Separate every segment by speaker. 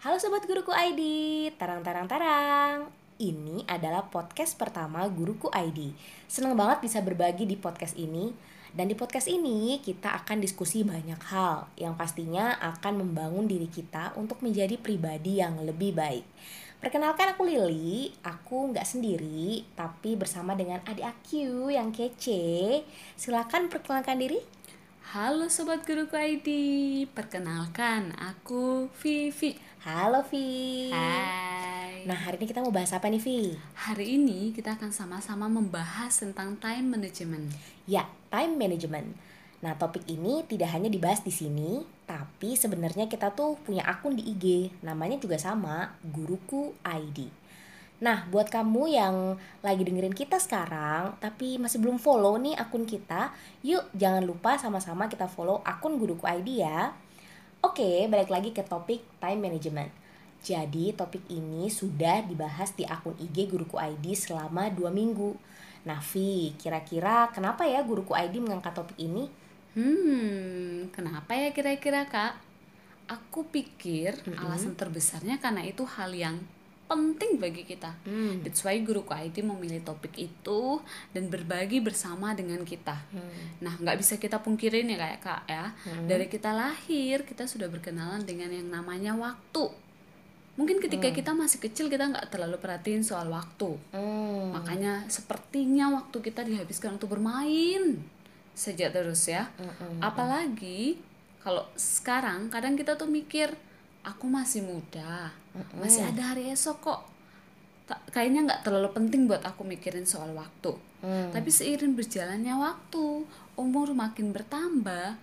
Speaker 1: Halo Sobat Guruku ID, tarang-tarang-tarang. Ini adalah podcast pertama Guruku ID Senang banget bisa berbagi di podcast ini. Dan di podcast ini kita akan diskusi banyak hal Yang pastinya akan membangun diri kita untuk menjadi pribadi yang lebih baik. Perkenalkan aku Lili, aku nggak sendiri, tapi bersama dengan adik aku yang kece. Silakan perkenalkan diri.
Speaker 2: Halo Sobat Guruku ID, perkenalkan aku Vivi
Speaker 1: Halo Vi.
Speaker 2: Hai
Speaker 1: Nah hari ini kita mau bahas apa nih Vi?
Speaker 2: Hari ini kita akan sama-sama membahas tentang time management
Speaker 1: Ya, time management. Nah, topik ini tidak hanya dibahas di sini, tapi sebenarnya kita tuh punya akun di IG, namanya juga sama, Guruku ID. Nah, buat kamu yang lagi dengerin kita sekarang, tapi masih belum follow nih akun kita, yuk jangan lupa sama-sama kita follow akun Guruku ID ya. Oke, balik lagi ke topik time management. Jadi, topik ini sudah dibahas di akun IG Guruku ID selama dua minggu. Vi, kira-kira kenapa ya Guruku ID mengangkat topik ini?
Speaker 2: Hmm, kenapa ya kira-kira kak? Aku pikir alasan terbesarnya karena itu hal yang penting bagi kita
Speaker 1: Hmm.
Speaker 2: That's why Guruku ID memilih topik itu dan berbagi bersama dengan kita. Nah, nggak bisa kita pungkirin ya kayak kak ya. Dari kita lahir kita sudah berkenalan dengan yang namanya waktu. Mungkin ketika kita masih kecil kita nggak terlalu perhatiin soal waktu.
Speaker 1: Hmm.
Speaker 2: Makanya sepertinya waktu kita dihabiskan untuk bermain saja terus ya. Apalagi kalau sekarang kadang kita tuh mikir aku masih muda, masih ada hari esok kok. Ta- kayaknya nggak terlalu penting buat aku mikirin soal waktu. Tapi seiring berjalannya waktu, umur makin bertambah,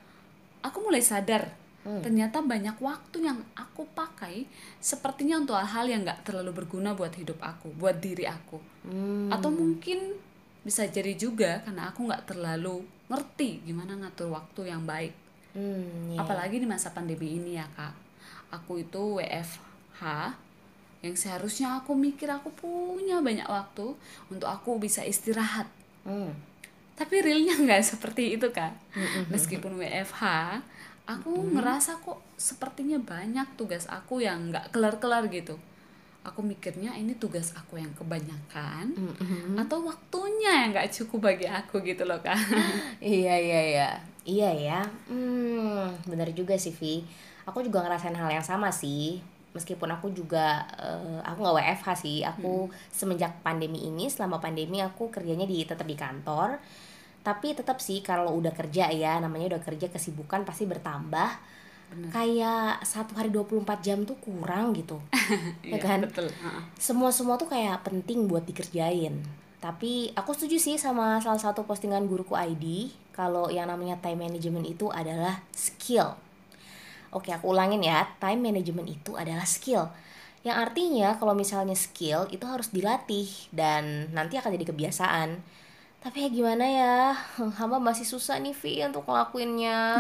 Speaker 2: aku mulai sadar ternyata banyak waktu yang aku pakai sepertinya untuk hal-hal yang nggak terlalu berguna buat hidup aku, buat diri aku.
Speaker 1: Hmm.
Speaker 2: Atau mungkin bisa jadi juga karena aku nggak terlalu ngerti gimana ngatur waktu yang baik.
Speaker 1: Hmm, iya.
Speaker 2: Apalagi di masa pandemi ini ya kak. Aku itu WFH yang seharusnya aku mikir aku punya banyak waktu untuk aku bisa istirahat.
Speaker 1: Hmm.
Speaker 2: Tapi realnya nggak seperti itu kak. Meskipun WFH, aku ngerasa kok sepertinya banyak tugas aku yang nggak kelar-kelar gitu. Aku mikirnya ini tugas aku yang kebanyakan atau waktunya yang nggak cukup bagi aku gitu loh kak.
Speaker 1: Iya iya iya Iya ya hmm, Bener juga sih Vi Aku juga ngerasain hal yang sama sih Meskipun aku juga eh, Aku gak WFH sih Aku semenjak pandemi ini Selama pandemi aku kerjanya di tetap di kantor Tapi tetap sih kalau udah kerja ya Namanya udah kerja kesibukan pasti bertambah Kayak satu hari 24 jam tuh kurang gitu Ya
Speaker 2: Iya,
Speaker 1: kan
Speaker 2: Betul. Heeh.
Speaker 1: semua-semua tuh kayak penting buat dikerjain. Tapi aku setuju sih sama salah satu postingan guruku ID kalau yang namanya time management itu adalah skill. Oke, aku ulangin ya. Time management itu adalah skill. Yang artinya kalau misalnya skill itu harus dilatih dan nanti akan jadi kebiasaan. Tapi ya gimana ya? Hamba masih susah nih Vi untuk ngelakuinnya.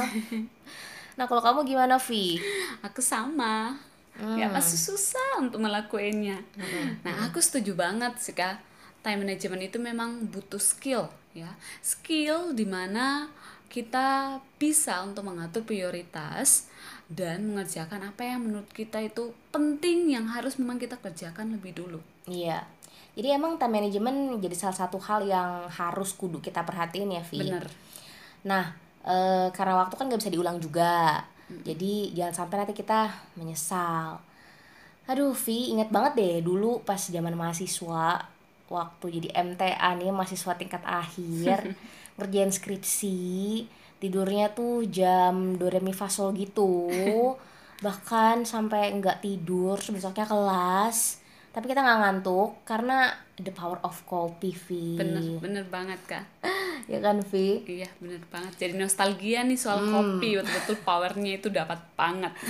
Speaker 1: nah, kalau kamu gimana Vi?
Speaker 2: Aku sama. Ya masih susah untuk melakukannya. Nah, aku setuju banget sih Kak. Time management itu memang butuh skill ya. Skill di mana kita bisa untuk mengatur prioritas dan mengerjakan apa yang menurut kita itu penting yang harus memang kita kerjakan lebih dulu.
Speaker 1: Iya. Jadi emang time management jadi salah satu hal yang harus kudu kita perhatiin ya, Vi.
Speaker 2: Bener.
Speaker 1: Nah, eh, karena waktu kan gak bisa diulang juga. Jadi jangan sampai nanti kita menyesal. Aduh, Vi, inget banget deh dulu pas zaman mahasiswa waktu jadi MTA nih mahasiswa tingkat akhir ngerjain skripsi tidurnya tuh jam do re mi fa sol gitu. Bahkan sampai nggak tidur besoknya kelas. Tapi kita nggak ngantuk karena the power of coffee
Speaker 2: Bener, bener banget Kak.
Speaker 1: ya kan Vi
Speaker 2: Iya, bener banget. Jadi nostalgia nih soal kopi, betul-betul powernya itu dapat banget.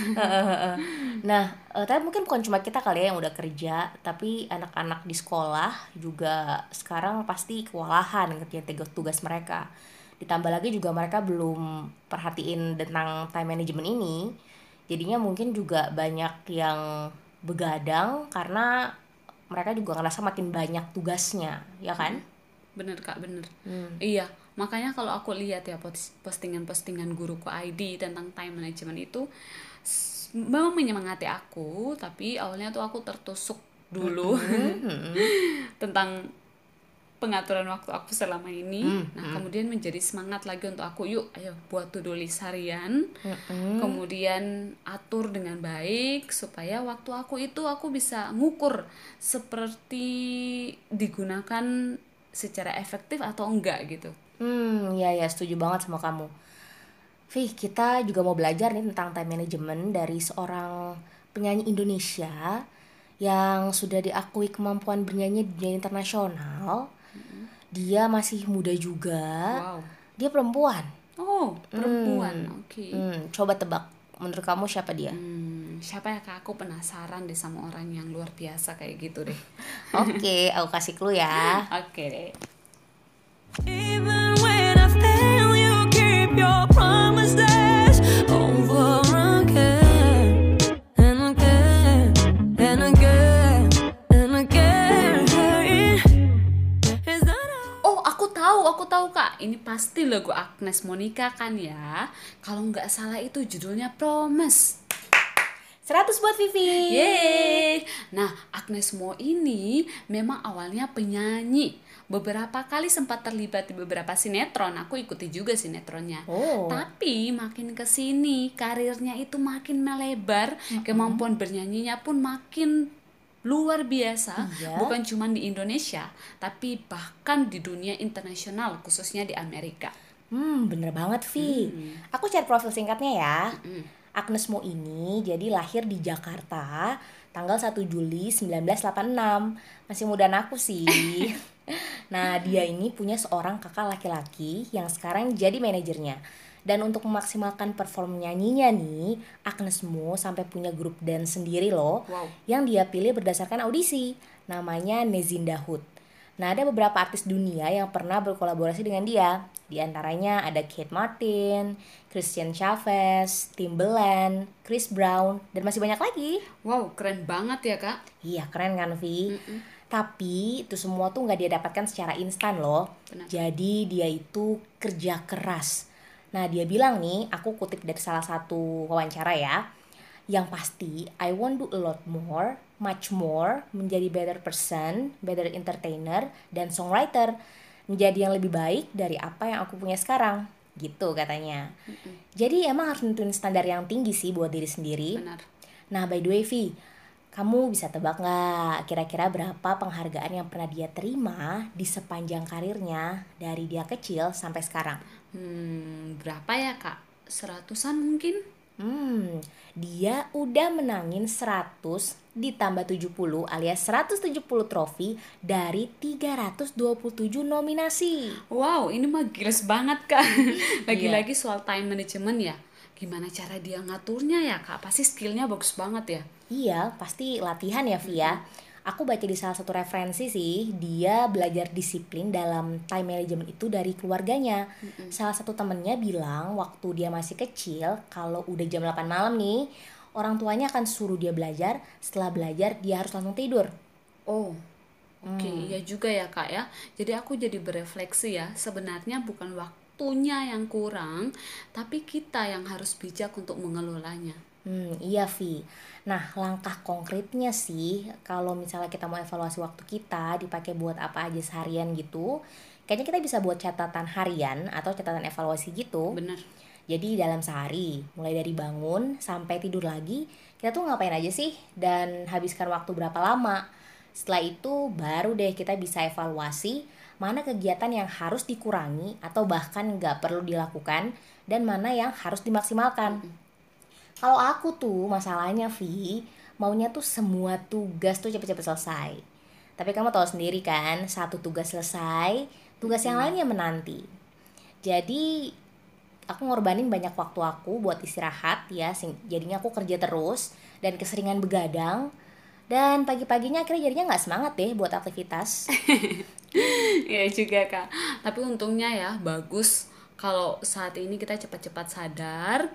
Speaker 1: Nah, eh, tapi mungkin bukan cuma kita kali ya yang udah kerja, tapi anak-anak di sekolah juga sekarang pasti kewalahan ngerjain tugas-tugas mereka. Ditambah lagi juga mereka belum perhatiin tentang time management ini. Jadinya mungkin juga banyak yang begadang karena mereka juga ngerasa makin banyak tugasnya, ya kan?
Speaker 2: Bener kak bener. Iya makanya kalau aku lihat ya pos- postingan-postingan guruku ID tentang time management itu memang menyemangati aku tapi awalnya tuh aku tertusuk dulu tentang pengaturan waktu aku selama ini. Nah, kemudian menjadi semangat lagi untuk aku, yuk ayo buat to-do list harian. Kemudian atur dengan baik supaya waktu aku itu aku bisa ngukur seperti digunakan secara efektif atau enggak gitu.
Speaker 1: Hmm, ya ya setuju banget sama kamu. Vih, kita juga mau belajar nih tentang time management dari seorang penyanyi Indonesia yang sudah diakui kemampuan bernyanyi di dunia internasional. Dia masih muda juga.
Speaker 2: Wow.
Speaker 1: Dia perempuan.
Speaker 2: Oh, perempuan. Oke.
Speaker 1: Hmm, coba tebak. Menurut kamu siapa dia?
Speaker 2: Hmm, siapa ya kak? Aku penasaran deh sama orang yang luar biasa kayak gitu deh.
Speaker 1: Oke, aku kasih clue ya.
Speaker 2: Oke deh.
Speaker 3: Even when I fail, you keep your promises over again and again and again and again. Is that all?
Speaker 2: Oh, aku tahu, aku tahu kak. Ini pasti lagu Agnes Monica kan ya. Kalau nggak salah itu judulnya Promise.
Speaker 1: 100 buat Vivi.
Speaker 2: Yeay. Nah, Agnes Mo ini memang awalnya penyanyi. Beberapa kali sempat terlibat di beberapa sinetron. Aku ikuti juga sinetronnya.
Speaker 1: Oh.
Speaker 2: Tapi makin ke sini karirnya itu makin melebar, kemampuan bernyanyinya pun makin luar biasa.
Speaker 1: Iya.
Speaker 2: Bukan cuma di Indonesia, tapi bahkan di dunia internasional, khususnya di Amerika.
Speaker 1: Hmm, bener banget, Vi. Aku cari profil singkatnya ya. Agnes Mo ini jadi lahir di Jakarta tanggal 1 Juli 1986. Masih muda aku sih. nah, dia ini punya seorang kakak laki-laki yang sekarang jadi manajernya. Dan untuk memaksimalkan perform nyanyinya nih, Agnes Mo sampai punya grup dance sendiri loh.
Speaker 2: Wow.
Speaker 1: Yang dia pilih berdasarkan audisi. Namanya Nezinda Hood. Nah, ada beberapa artis dunia yang pernah berkolaborasi dengan dia. Di antaranya ada Kate Martin, Christian Chavez, Timbaland, Chris Brown, dan masih banyak lagi.
Speaker 2: Wow, keren banget ya kak.
Speaker 1: Iya, keren kan, Vi? Tapi itu semua tuh nggak dia dapatkan secara instan loh.
Speaker 2: Benar.
Speaker 1: Jadi dia itu kerja keras. Nah, dia bilang nih, aku kutip dari salah satu wawancara ya. Yang pasti, I want do a lot more, much more, menjadi better person, better entertainer, dan songwriter. Menjadi yang lebih baik dari apa yang aku punya sekarang. Gitu katanya. Jadi emang harus nentuin standar yang tinggi sih buat diri sendiri.
Speaker 2: Benar.
Speaker 1: Nah, by the way, Vi, kamu bisa tebak nggak kira-kira berapa penghargaan yang pernah dia terima di sepanjang karirnya dari dia kecil sampai sekarang?
Speaker 2: Hmm, berapa ya kak? Seratusan mungkin?
Speaker 1: Hmm, dia udah menangin 100 ditambah 70 alias 170 trofi dari 327 nominasi.
Speaker 2: Wow, ini mah gils banget kak. Lagi-lagi soal time management ya. Gimana cara dia ngaturnya ya kak? Pasti skillnya bagus banget ya.
Speaker 1: Iya, pasti latihan ya Via. Aku baca di salah satu referensi sih, dia belajar disiplin dalam time management itu dari keluarganya. Salah satu temennya bilang waktu dia masih kecil, kalau udah jam 8 malam nih, orang tuanya akan suruh dia belajar, setelah belajar dia harus langsung tidur.
Speaker 2: Oh, oke, iya juga ya kak ya. Jadi aku jadi berefleksi ya, sebenarnya bukan waktunya yang kurang, tapi kita yang harus bijak untuk mengelolanya.
Speaker 1: Hmm, iya Vi. Nah, langkah konkretnya sih, kalau misalnya kita mau evaluasi waktu kita dipakai buat apa aja seharian gitu, kayaknya kita bisa buat catatan harian atau catatan evaluasi gitu.
Speaker 2: Bener.
Speaker 1: Jadi dalam sehari, mulai dari bangun sampai tidur lagi, kita tuh ngapain aja sih dan habiskan waktu berapa lama. Setelah itu baru deh kita bisa evaluasi mana kegiatan yang harus dikurangi atau bahkan nggak perlu dilakukan dan mana yang harus dimaksimalkan. Kalau aku tuh masalahnya Vi, maunya tuh semua tugas tuh cepet-cepet selesai. Tapi kamu tahu sendiri kan, satu tugas selesai, tugas yang lainnya menanti. Jadi aku ngorbanin banyak waktu aku buat istirahat ya, jadinya aku kerja terus dan keseringan begadang. Dan pagi-paginya akhirnya jadinya nggak semangat deh buat aktivitas.
Speaker 2: Iya juga kak. Tapi untungnya ya bagus kalau saat ini kita cepat-cepat sadar.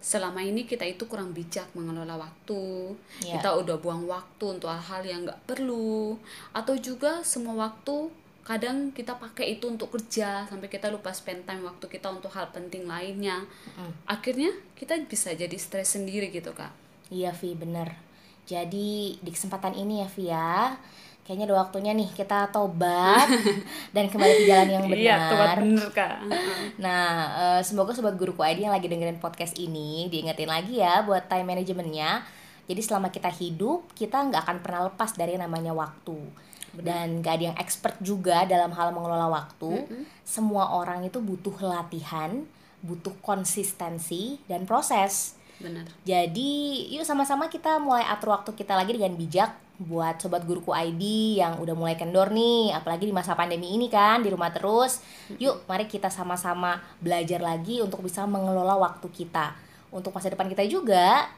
Speaker 2: Selama ini kita itu kurang bijak mengelola waktu.
Speaker 1: Iya.
Speaker 2: Kita udah buang waktu untuk hal-hal yang nggak perlu. Atau juga semua waktu kadang kita pakai itu untuk kerja sampai kita lupa spend time waktu kita untuk hal penting lainnya. Akhirnya kita bisa jadi stres sendiri gitu kak.
Speaker 1: Iya Vi bener Jadi di kesempatan ini ya Vi ya Kayaknya udah waktunya nih kita tobat dan kembali ke jalan yang benar.
Speaker 2: Iya, tepat bener kak.
Speaker 1: Nah, eh, semoga sobat guruku ID yang lagi dengerin podcast ini diingetin lagi ya buat time managementnya. Jadi selama kita hidup, kita nggak akan pernah lepas dari yang namanya waktu. Dan gak ada yang expert juga dalam hal mengelola waktu. Semua orang itu butuh latihan, butuh konsistensi dan proses.
Speaker 2: Bener.
Speaker 1: Jadi yuk sama-sama kita mulai atur waktu kita lagi dengan bijak buat sobat guruku ID yang udah mulai kendor nih, apalagi di masa pandemi ini kan di rumah terus. Yuk mari kita sama-sama belajar lagi untuk bisa mengelola waktu kita untuk masa depan kita juga.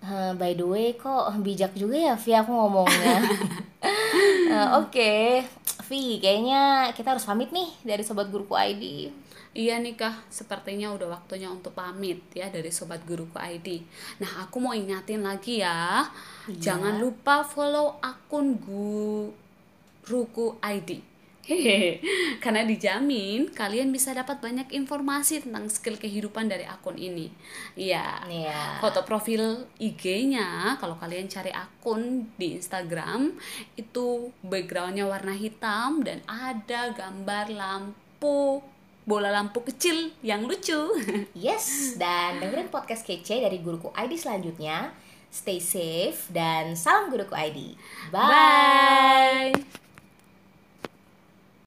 Speaker 1: Eh, by the way kok bijak juga ya Vi aku ngomongnya. Eh, Oke, Vi kayaknya kita harus pamit nih dari sobat guruku ID.
Speaker 2: Iya nih kak, sepertinya udah waktunya untuk pamit ya dari Sobat Guruku ID. Nah aku mau ingatin lagi ya, jangan lupa follow akun Guruku ID. Hehehe, karena dijamin kalian bisa dapat banyak informasi tentang skill kehidupan dari akun ini. Iya.
Speaker 1: Iya.
Speaker 2: Foto profil IG-nya kalau kalian cari akun di Instagram itu backgroundnya warna hitam dan ada gambar lampu bola lampu kecil yang lucu.
Speaker 1: Yes, dan dengerin podcast kece dari guruku ID selanjutnya. Stay safe dan salam guruku ID. Bye.
Speaker 2: Bye.